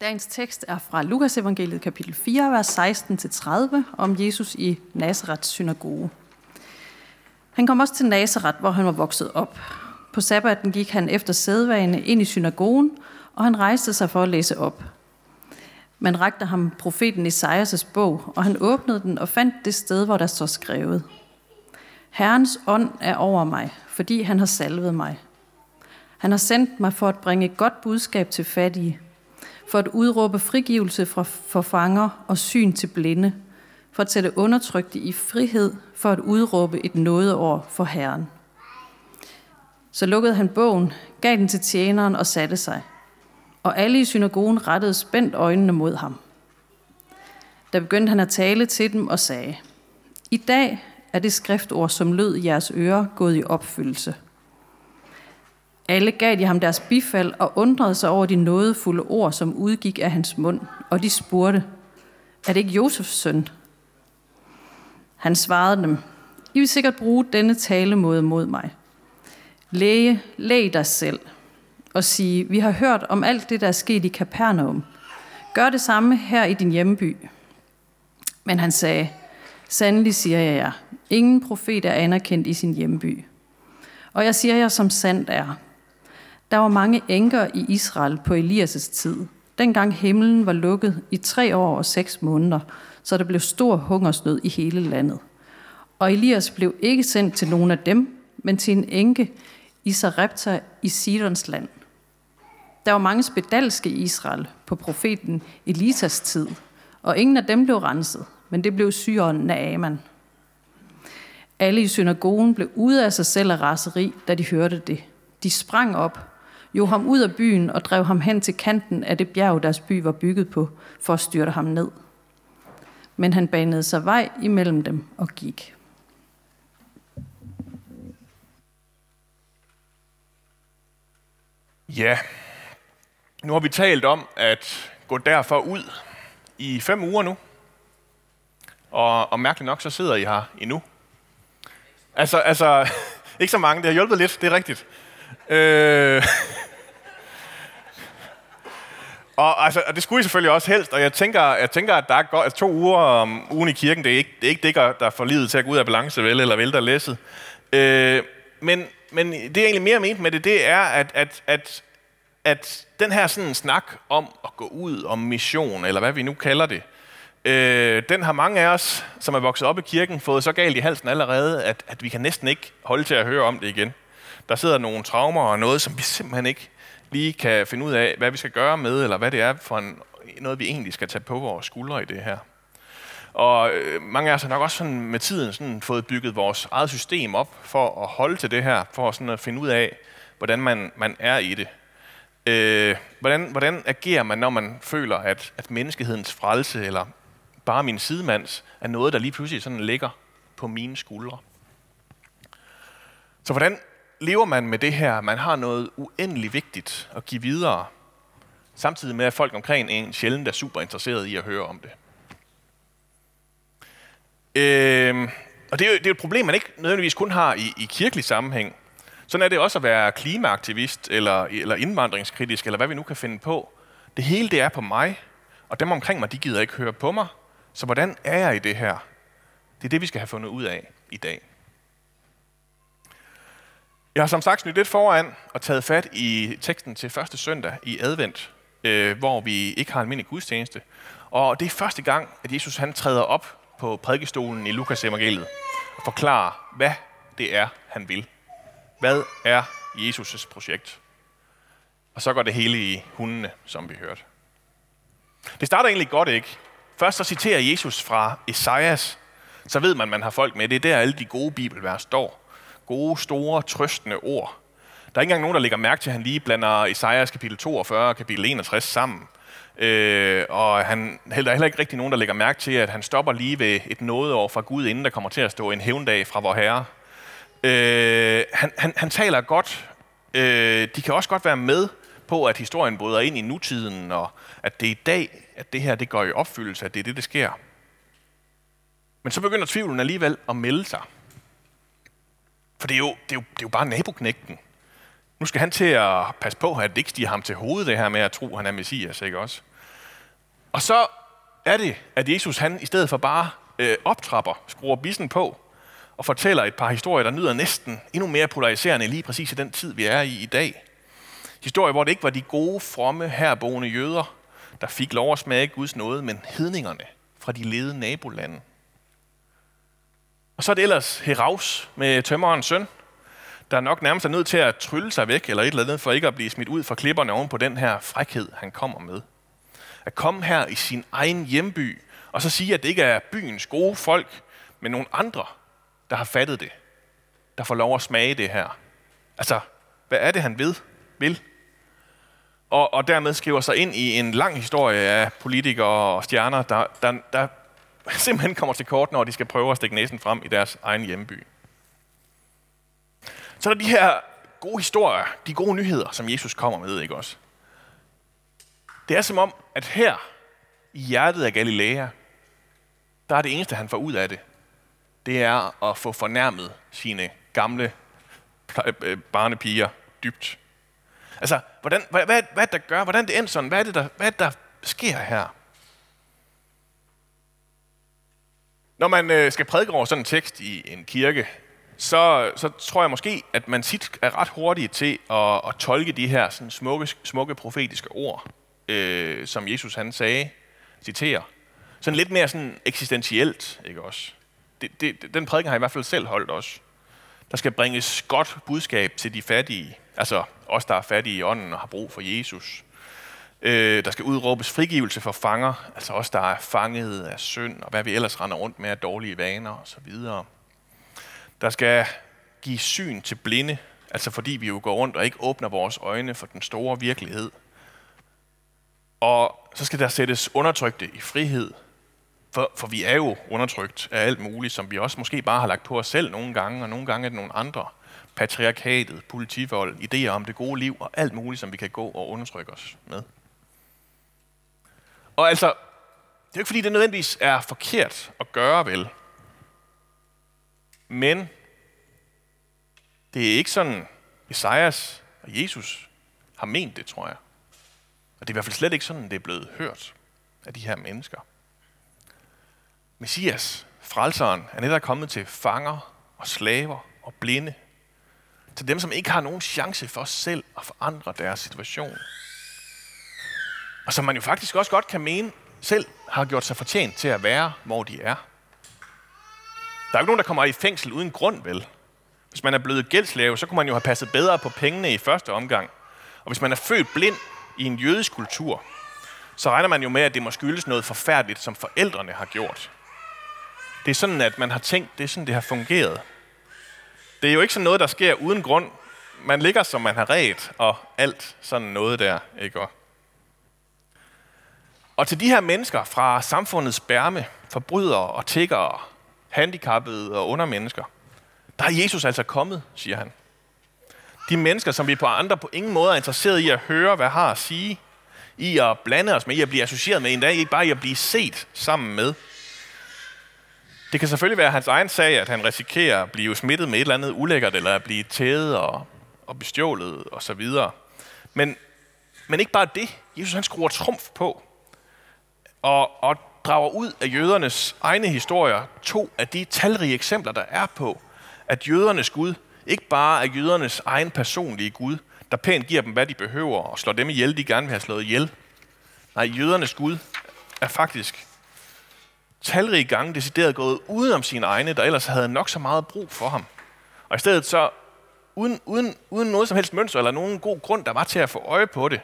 Dagens tekst er fra Lukas evangeliet kapitel 4, vers 16-30 om Jesus i Nazarets synagoge. Han kom også til Nazareth, hvor han var vokset op. På sabbaten gik han efter sædvane ind i synagogen, og han rejste sig for at læse op. Man rakte ham profeten Esajas' bog, og han åbnede den og fandt det sted, hvor der står skrevet. Herrens ånd er over mig, fordi han har salvet mig. Han har sendt mig for at bringe et godt budskab til fattige, for at udråbe frigivelse fra forfanger og syn til blinde, for at sætte undertrykte i frihed, for at udråbe et nådeår for Herren. Så lukkede han bogen, gav den til tjeneren og satte sig. Og alle i synagogen rettede spændt øjnene mod ham. Da begyndte han at tale til dem og sagde, I dag er det skriftord, som lød i jeres ører, gået i opfyldelse – alle gav de ham deres bifald og undrede sig over de nådefulde ord, som udgik af hans mund, og de spurgte, er det ikke Josefs søn? Han svarede dem, I vil sikkert bruge denne talemåde mod mig. Læge, læg dig selv og sige, vi har hørt om alt det, der er sket i Kapernaum. Gør det samme her i din hjemby. Men han sagde, sandelig siger jeg jer, ingen profet er anerkendt i sin hjemby. Og jeg siger jer, som sandt er, der var mange enker i Israel på Elias' tid, dengang himlen var lukket i tre år og seks måneder, så der blev stor hungersnød i hele landet. Og Elias blev ikke sendt til nogen af dem, men til en enke i Sarepta i Sidons land. Der var mange spedalske i Israel på profeten Elisas tid, og ingen af dem blev renset, men det blev syren Naaman. Alle i synagogen blev ude af sig selv af raseri, da de hørte det. De sprang op jo ham ud af byen og drev ham hen til kanten af det bjerg, deres by var bygget på, for at styrte ham ned. Men han banede sig vej imellem dem og gik. Ja, nu har vi talt om at gå derfor ud i fem uger nu. Og, og mærkeligt nok, så sidder I her endnu. Altså, altså, ikke så mange. Det har hjulpet lidt, det er rigtigt. Øh, og, altså, og det skulle I selvfølgelig også helst, og jeg tænker, jeg tænker at der er godt, at to uger om ugen i kirken, det er ikke det, er ikke det der får livet til at gå ud af balance, vel, eller vælter læsset. Øh, men, men det, jeg egentlig mere mente med det, det er, at, at, at, at den her sådan snak om at gå ud, om mission, eller hvad vi nu kalder det, øh, den har mange af os, som er vokset op i kirken, fået så galt i halsen allerede, at, at vi kan næsten ikke holde til at høre om det igen. Der sidder nogle traumer og noget, som vi simpelthen ikke lige kan finde ud af, hvad vi skal gøre med, eller hvad det er for en, noget, vi egentlig skal tage på vores skuldre i det her. Og øh, mange af os har nok også sådan med tiden sådan fået bygget vores eget system op for at holde til det her, for sådan at finde ud af, hvordan man, man er i det. Øh, hvordan, hvordan agerer man, når man føler, at, at menneskehedens frelse, eller bare min sidemands, er noget, der lige pludselig sådan ligger på mine skuldre? Så hvordan lever man med det her, man har noget uendelig vigtigt at give videre, samtidig med at folk omkring en sjældent er super interesseret i at høre om det. Øh, og det er, jo, det er et problem, man ikke nødvendigvis kun har i, i kirkelig sammenhæng. Sådan er det også at være klimaaktivist, eller, eller indvandringskritisk, eller hvad vi nu kan finde på. Det hele det er på mig, og dem omkring mig, de gider ikke høre på mig. Så hvordan er jeg i det her? Det er det, vi skal have fundet ud af i dag. Jeg har som sagt snydt lidt foran og taget fat i teksten til første søndag i advent, øh, hvor vi ikke har almindelig gudstjeneste. Og det er første gang, at Jesus han træder op på prædikestolen i Lukas evangeliet og forklarer, hvad det er, han vil. Hvad er Jesus' projekt? Og så går det hele i hundene, som vi hørte. Det starter egentlig godt, ikke? Først så citerer Jesus fra Esajas, så ved man, man har folk med. Det er der, alle de gode bibelvers står gode, store, trøstende ord. Der er ikke engang nogen, der lægger mærke til, at han lige blander Esajas kapitel 42 og kapitel 61 sammen. Øh, og han, der er heller ikke rigtig nogen, der lægger mærke til, at han stopper lige ved et nådeår fra Gud, inden der kommer til at stå en hævndag fra vor Herre. Øh, han, han, han taler godt. Øh, de kan også godt være med på, at historien bryder ind i nutiden, og at det er i dag, at det her det går i opfyldelse, at det er det, der sker. Men så begynder tvivlen alligevel at melde sig. For det er jo, det er jo, det er jo bare naboknægten. Nu skal han til at passe på, at det ikke stiger ham til hovedet, det her med at tro, at han er messias, ikke også? Og så er det, at Jesus han i stedet for bare øh, optrapper, skruer bissen på, og fortæller et par historier, der nyder næsten endnu mere polariserende lige præcis i den tid, vi er i i dag. Historier, hvor det ikke var de gode, fromme, herboende jøder, der fik lov at smage Guds nåde, men hedningerne fra de ledende nabolande. Og så er det ellers Heraus med tømmerens søn, der nok nærmest er nødt til at trylle sig væk eller et eller andet, for ikke at blive smidt ud fra klipperne oven på den her frækhed, han kommer med. At komme her i sin egen hjemby, og så sige, at det ikke er byens gode folk, men nogle andre, der har fattet det, der får lov at smage det her. Altså, hvad er det, han ved, vil? Og, og dermed skriver sig ind i en lang historie af politikere og stjerner, der, der, der simpelthen kommer til kort, når de skal prøve at stikke næsen frem i deres egen hjemby. Så er der de her gode historier, de gode nyheder, som Jesus kommer med, ikke også? Det er som om, at her i hjertet af Galilea, der er det eneste, han får ud af det, det er at få fornærmet sine gamle øh, barnepiger dybt. Altså, hvordan, hvad, hvad, hvad der gør, hvordan det end sådan, hvad er det, der, hvad der sker her? Når man øh, skal prædike over sådan en tekst i en kirke, så, så tror jeg måske, at man tit er ret hurtig til at, at tolke de her sådan smukke, smukke profetiske ord, øh, som Jesus han sagde, citerer. Sådan lidt mere sådan eksistentielt, ikke også? Det, det, den prædiken har jeg i hvert fald selv holdt også. Der skal bringes godt budskab til de fattige, altså os, der er fattige i ånden og har brug for Jesus. Øh, der skal udråbes frigivelse for fanger, altså os, der er fanget af synd, og hvad vi ellers render rundt med af dårlige vaner osv. Der skal give syn til blinde, altså fordi vi jo går rundt og ikke åbner vores øjne for den store virkelighed. Og så skal der sættes undertrykte i frihed, for, for vi er jo undertrykt af alt muligt, som vi også måske bare har lagt på os selv nogle gange, og nogle gange er det nogle andre. Patriarkatet, politivold, idéer om det gode liv, og alt muligt, som vi kan gå og undertrykke os med. Og altså, det er jo ikke fordi, det nødvendigvis er forkert at gøre, vel? Men det er ikke sådan, Esajas og Jesus har ment det, tror jeg. Og det er i hvert fald slet ikke sådan, det er blevet hørt af de her mennesker. Messias, frelseren, er netop kommet til fanger og slaver og blinde. Til dem, som ikke har nogen chance for selv at forandre deres situation. Og som man jo faktisk også godt kan mene, selv har gjort sig fortjent til at være, hvor de er. Der er jo ikke nogen, der kommer i fængsel uden grund, vel? Hvis man er blevet gældslave, så kunne man jo have passet bedre på pengene i første omgang. Og hvis man er født blind i en jødisk kultur, så regner man jo med, at det må skyldes noget forfærdeligt, som forældrene har gjort. Det er sådan, at man har tænkt, det er sådan, det har fungeret. Det er jo ikke sådan noget, der sker uden grund. Man ligger, som man har ret, og alt sådan noget der, ikke? Og til de her mennesker fra samfundets bærme, forbrydere og tiggere, handicappede og undermennesker, der er Jesus altså kommet, siger han. De mennesker, som vi på andre på ingen måde er interesseret i at høre, hvad har at sige, i at blande os med, i at blive associeret med en dag, ikke bare i at blive set sammen med. Det kan selvfølgelig være hans egen sag, at han risikerer at blive smittet med et eller andet ulækkert, eller at blive tædet og, og bestjålet og så videre. Men, men ikke bare det. Jesus han skruer trumf på og, og drager ud af jødernes egne historier to af de talrige eksempler, der er på, at jødernes Gud ikke bare er jødernes egen personlige Gud, der pænt giver dem, hvad de behøver, og slår dem ihjel, de gerne vil have slået ihjel. Nej, jødernes Gud er faktisk talrige gange decideret gået uden om sine egne, der ellers havde nok så meget brug for ham. Og i stedet så, uden, uden, uden noget som helst mønster eller nogen god grund, der var til at få øje på det,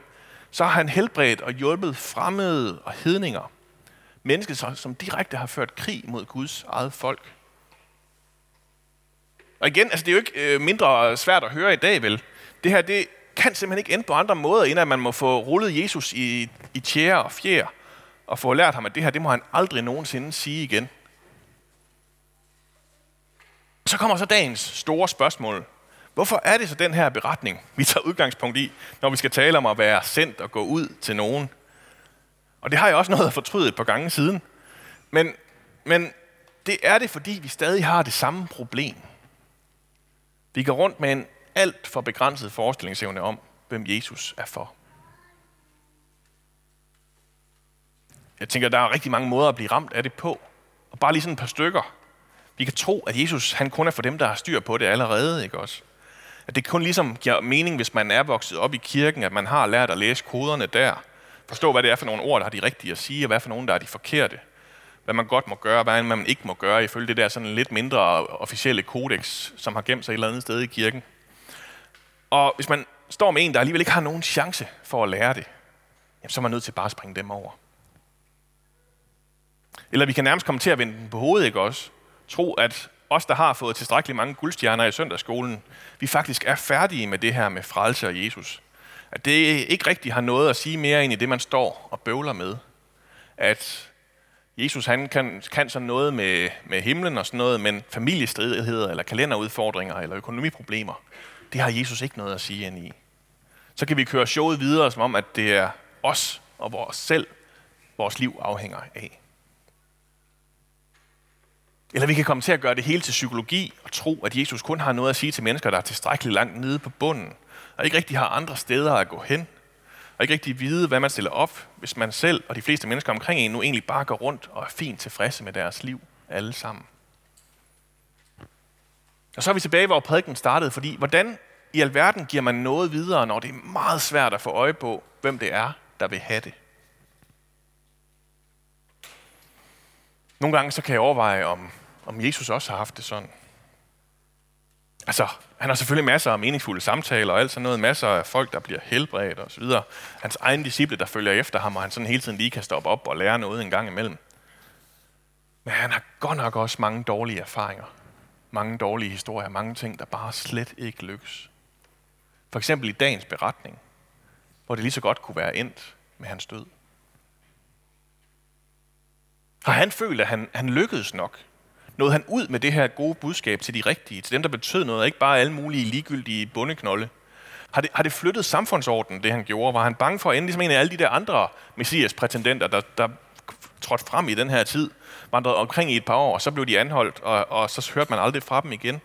så har han helbredt og hjulpet fremmede og hedninger. Mennesker, som direkte har ført krig mod Guds eget folk. Og igen, altså det er jo ikke øh, mindre svært at høre i dag, vel? Det her, det kan simpelthen ikke ende på andre måder, end at man må få rullet Jesus i, i tjære og fjer, og få lært ham, at det her, det må han aldrig nogensinde sige igen. Så kommer så dagens store spørgsmål. Hvorfor er det så den her beretning, vi tager udgangspunkt i, når vi skal tale om at være sendt og gå ud til nogen? Og det har jeg også noget at fortryde et par gange siden. Men, men det er det, fordi vi stadig har det samme problem. Vi går rundt med en alt for begrænset forestillingsevne om, hvem Jesus er for. Jeg tænker, der er rigtig mange måder at blive ramt af det på. Og bare lige sådan et par stykker. Vi kan tro, at Jesus han kun er for dem, der har styr på det allerede, ikke også? At det kun ligesom giver mening, hvis man er vokset op i kirken, at man har lært at læse koderne der. Forstå, hvad det er for nogle ord, der har de rigtige at sige, og hvad for nogle, der er de forkerte. Hvad man godt må gøre, og hvad man ikke må gøre, ifølge det der sådan lidt mindre officielle kodex, som har gemt sig et eller andet sted i kirken. Og hvis man står med en, der alligevel ikke har nogen chance for at lære det, jamen, så er man nødt til bare at springe dem over. Eller vi kan nærmest komme til at vende den på hovedet, ikke også? Tro, at os, der har fået tilstrækkeligt mange guldstjerner i søndagsskolen, vi faktisk er færdige med det her med frelse og Jesus. At det ikke rigtig har noget at sige mere ind i det, man står og bøvler med. At Jesus han kan, kan sådan noget med, med himlen og sådan noget, men familiestridigheder eller kalenderudfordringer eller økonomiproblemer, det har Jesus ikke noget at sige ind i. Så kan vi køre showet videre, som om, at det er os og vores selv, vores liv afhænger af. Eller vi kan komme til at gøre det hele til psykologi og tro, at Jesus kun har noget at sige til mennesker, der er tilstrækkeligt langt nede på bunden, og ikke rigtig har andre steder at gå hen, og ikke rigtig vide, hvad man stiller op, hvis man selv og de fleste mennesker omkring en nu egentlig bare går rundt og er fint tilfredse med deres liv alle sammen. Og så er vi tilbage, hvor prædiken startede, fordi hvordan i alverden giver man noget videre, når det er meget svært at få øje på, hvem det er, der vil have det? Nogle gange så kan jeg overveje, om, om Jesus også har haft det sådan. Altså, han har selvfølgelig masser af meningsfulde samtaler og alt sådan noget. Masser af folk, der bliver helbredt og så videre. Hans egen disciple, der følger efter ham, og han sådan hele tiden lige kan stoppe op og lære noget en gang imellem. Men han har godt nok også mange dårlige erfaringer. Mange dårlige historier. Mange ting, der bare slet ikke lykkes. For eksempel i dagens beretning, hvor det lige så godt kunne være endt med hans død. Har han følt, at han, han lykkedes nok? Nåede han ud med det her gode budskab til de rigtige, til dem, der betød noget, ikke bare alle mulige ligegyldige bundeknolde? Har det, har det flyttet samfundsordenen, det han gjorde? Var han bange for at ende ligesom en af alle de der andre messias-prætendenter, der, der trådte frem i den her tid, vandrede omkring i et par år, og så blev de anholdt, og, og så hørte man aldrig fra dem igen?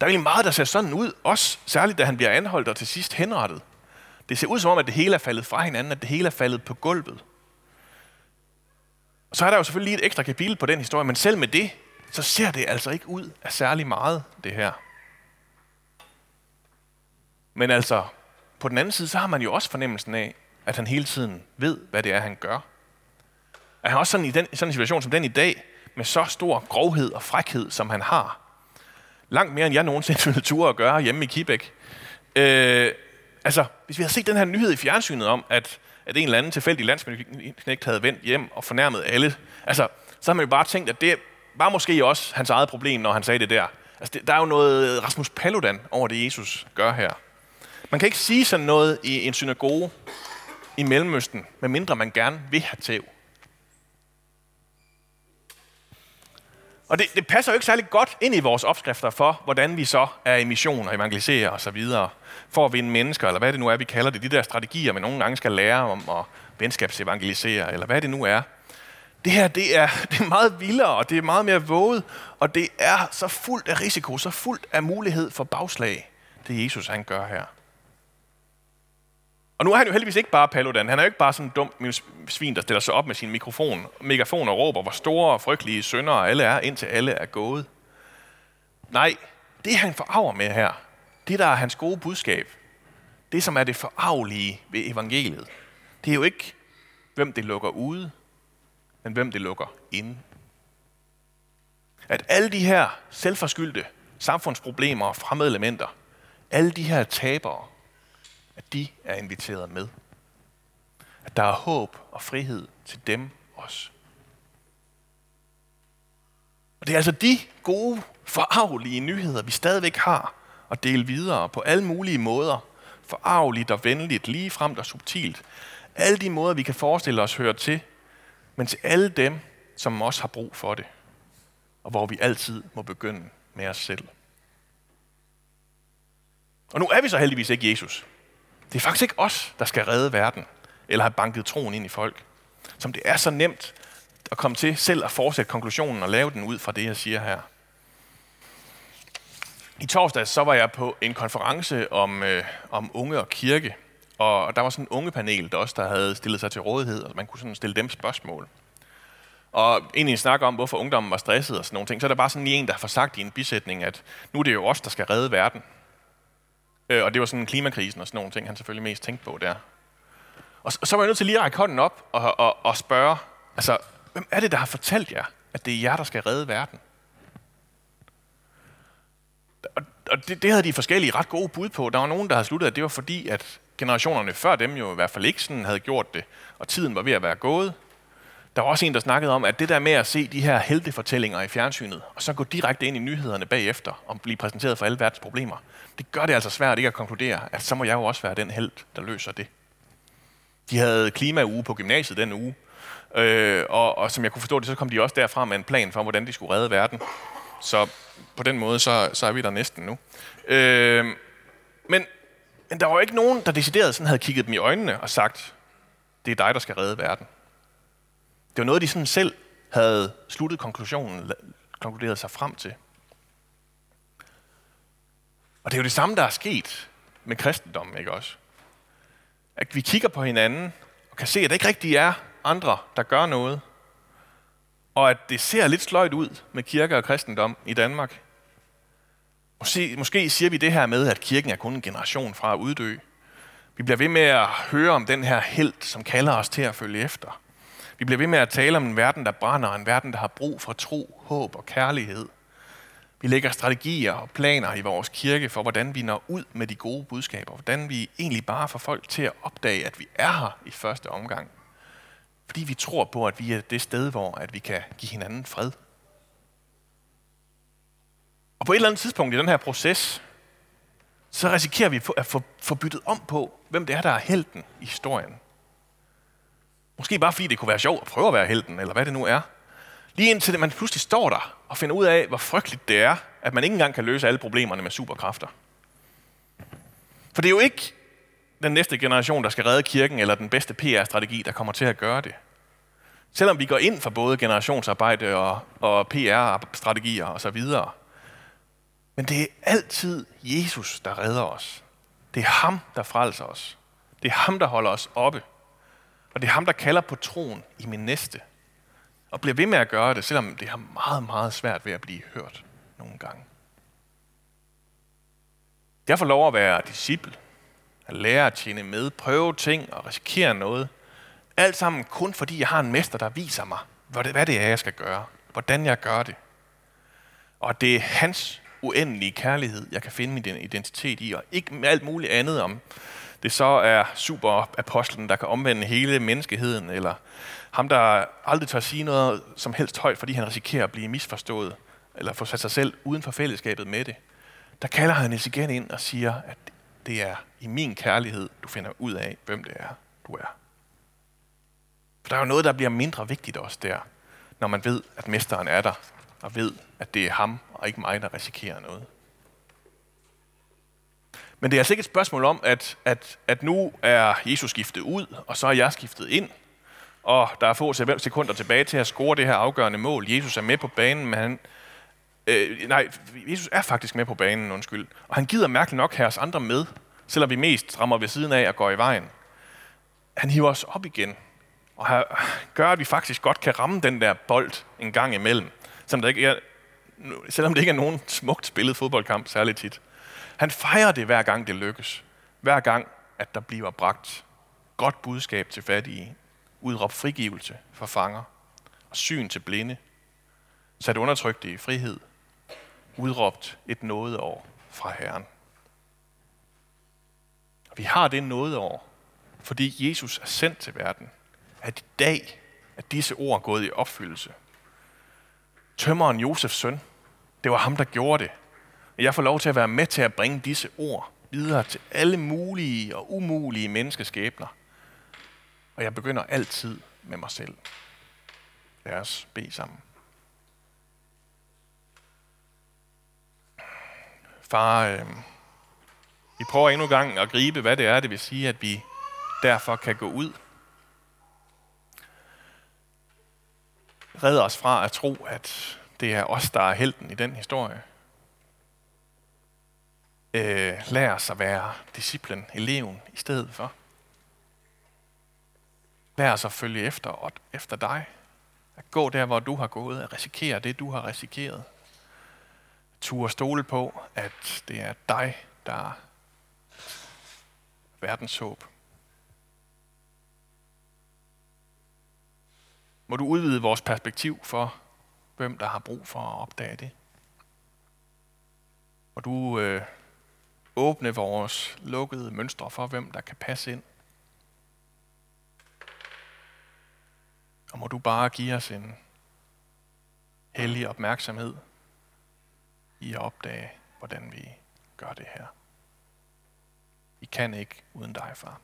Der er egentlig meget, der ser sådan ud, også særligt da han bliver anholdt og til sidst henrettet. Det ser ud som om, at det hele er faldet fra hinanden, at det hele er faldet på gulvet. Og så er der jo selvfølgelig lige et ekstra kapitel på den historie, men selv med det, så ser det altså ikke ud af særlig meget, det her. Men altså, på den anden side, så har man jo også fornemmelsen af, at han hele tiden ved, hvad det er, han gør. At han også sådan i den, sådan en situation som den i dag, med så stor grovhed og frækhed, som han har, langt mere end jeg nogensinde ville ture at gøre hjemme i Kibæk. Øh, altså, hvis vi havde set den her nyhed i fjernsynet om, at at en eller anden tilfældig landsmændknægt havde vendt hjem og fornærmet alle. Altså, så har man jo bare tænkt, at det var måske også hans eget problem, når han sagde det der. Altså, det, der er jo noget Rasmus Paludan over det, Jesus gør her. Man kan ikke sige sådan noget i en synagoge i Mellemøsten, medmindre man gerne vil have tæv. Og det, det passer jo ikke særlig godt ind i vores opskrifter for, hvordan vi så er i mission og evangeliserer osv. For at vinde mennesker, eller hvad det nu er, vi kalder det. De der strategier, man nogle gange skal lære om at venskabsevangelisere, eller hvad det nu er. Det her, det er, det er meget vildere, og det er meget mere våget, og det er så fuldt af risiko, så fuldt af mulighed for bagslag, det Jesus han gør her. Og nu er han jo heldigvis ikke bare Paludan. Han er jo ikke bare sådan en dum svin, der stiller sig op med sin mikrofon, megafon og råber, hvor store og frygtelige sønder alle er, indtil alle er gået. Nej, det han forarver med her, det der er hans gode budskab, det som er det forarvelige ved evangeliet, det er jo ikke, hvem det lukker ude, men hvem det lukker inde. At alle de her selvforskyldte samfundsproblemer og fremmede elementer, alle de her tabere, at de er inviteret med. At der er håb og frihed til dem også. Og det er altså de gode, forarvelige nyheder, vi stadigvæk har at dele videre på alle mulige måder. Forarveligt og venligt, lige fremt og subtilt. Alle de måder, vi kan forestille os høre til, men til alle dem, som også har brug for det. Og hvor vi altid må begynde med os selv. Og nu er vi så heldigvis ikke Jesus. Det er faktisk ikke os, der skal redde verden, eller have banket troen ind i folk. Som det er så nemt at komme til selv at fortsætte konklusionen og lave den ud fra det, jeg siger her. I torsdag så var jeg på en konference om, øh, om unge og kirke. Og der var sådan en ungepanel der også der havde stillet sig til rådighed, og man kunne sådan stille dem spørgsmål. Og egentlig en snak om, hvorfor ungdommen var stresset og sådan nogle ting, så er der bare sådan lige en, der har sagt i en bisætning, at nu er det jo os, der skal redde verden. Øh, og det var sådan klimakrisen og sådan nogle ting, han selvfølgelig mest tænkte på der. Og så var jeg nødt til lige at række hånden op og, og, og spørge, altså, hvem er det, der har fortalt jer, at det er jer, der skal redde verden? Og, og det, det havde de forskellige ret gode bud på. Der var nogen, der havde sluttet, at det var fordi, at generationerne før dem jo i hvert fald ikke sådan havde gjort det, og tiden var ved at være gået. Der var også en, der snakkede om, at det der med at se de her heltefortællinger i fjernsynet, og så gå direkte ind i nyhederne bagefter og blive præsenteret for alle verdens problemer, det gør det altså svært ikke at konkludere, at så må jeg jo også være den held, der løser det. De havde klimauge på gymnasiet den uge, øh, og, og som jeg kunne forstå det, så kom de også derfra med en plan for, hvordan de skulle redde verden. Så på den måde, så, så er vi der næsten nu. Øh, men, men der var jo ikke nogen, der decideret sådan havde kigget dem i øjnene og sagt, det er dig, der skal redde verden. Det var noget, de sådan selv havde sluttet konklusionen, konkluderet sig frem til. Og det er jo det samme, der er sket med kristendommen, ikke også? At vi kigger på hinanden og kan se, at det ikke rigtig er andre, der gør noget. Og at det ser lidt sløjt ud med kirke og kristendom i Danmark. Måske, måske siger vi det her med, at kirken er kun en generation fra at uddø. Vi bliver ved med at høre om den her held, som kalder os til at følge efter. Vi bliver ved med at tale om en verden, der brænder, en verden, der har brug for tro, håb og kærlighed. Vi lægger strategier og planer i vores kirke for, hvordan vi når ud med de gode budskaber. Hvordan vi egentlig bare får folk til at opdage, at vi er her i første omgang. Fordi vi tror på, at vi er det sted, hvor at vi kan give hinanden fred. Og på et eller andet tidspunkt i den her proces, så risikerer vi at få, byttet om på, hvem det er, der er helten i historien. Måske bare fordi det kunne være sjovt at prøve at være helten, eller hvad det nu er. Lige indtil man pludselig står der og finder ud af, hvor frygteligt det er, at man ikke engang kan løse alle problemerne med superkræfter. For det er jo ikke den næste generation, der skal redde kirken, eller den bedste PR-strategi, der kommer til at gøre det. Selvom vi går ind for både generationsarbejde og, og PR-strategier osv. Men det er altid Jesus, der redder os. Det er ham, der frelser os. Det er ham, der holder os oppe. Og det er ham, der kalder på troen i min næste. Og bliver ved med at gøre det, selvom det har meget, meget svært ved at blive hørt nogle gange. Jeg får lov at være disciple, at lære at tjene med, prøve ting og risikere noget. Alt sammen kun fordi jeg har en mester, der viser mig, hvad det er, jeg skal gøre. Hvordan jeg gør det. Og det er hans uendelige kærlighed, jeg kan finde min identitet i, og ikke med alt muligt andet om, det så er superapostlen, der kan omvende hele menneskeheden, eller ham, der aldrig tør sige noget som helst højt, fordi han risikerer at blive misforstået, eller få sat sig selv uden for fællesskabet med det, der kalder han igen ind og siger, at det er i min kærlighed, du finder ud af, hvem det er, du er. For der er jo noget, der bliver mindre vigtigt også der, når man ved, at mesteren er der, og ved, at det er ham og ikke mig, der risikerer noget. Men det er altså ikke et spørgsmål om, at, at, at nu er Jesus skiftet ud, og så er jeg skiftet ind, og der er få sekunder tilbage til at score det her afgørende mål. Jesus er med på banen, men han, øh, nej, Jesus er faktisk med på banen, undskyld. Og han gider mærkeligt nok have os andre med, selvom vi mest rammer ved siden af og går i vejen. Han hiver os op igen, og gør, at vi faktisk godt kan ramme den der bold en gang imellem, selvom, der ikke er, selvom det ikke er nogen smukt spillet fodboldkamp særligt tit. Han fejrer det hver gang det lykkes. Hver gang, at der bliver bragt godt budskab til fattige, udråb frigivelse for fanger, og syn til blinde, sat undertrykte i frihed, udråbt et nådeår fra Herren. Og vi har det nådeår, fordi Jesus er sendt til verden, at i dag er disse ord gået i opfyldelse. Tømmeren Josefs søn, det var ham, der gjorde det. Jeg får lov til at være med til at bringe disse ord videre til alle mulige og umulige menneskeskæbner. Og jeg begynder altid med mig selv. Lad os bede sammen. Far, øh, vi prøver endnu en gang at gribe, hvad det er, det vil sige, at vi derfor kan gå ud. Red os fra at tro, at det er os, der er helten i den historie. Øh, lær os at være disciplen, eleven, i stedet for. Lær os at følge efter, og efter dig. At gå der, hvor du har gået. At risikere det, du har risikeret. Ture stole på, at det er dig, der er verdens håb. Må du udvide vores perspektiv for, hvem der har brug for at opdage det. Må du øh, åbne vores lukkede mønstre for, hvem der kan passe ind. Og må du bare give os en hellig opmærksomhed i at opdage, hvordan vi gør det her. Vi kan ikke uden dig, far.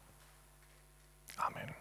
Amen.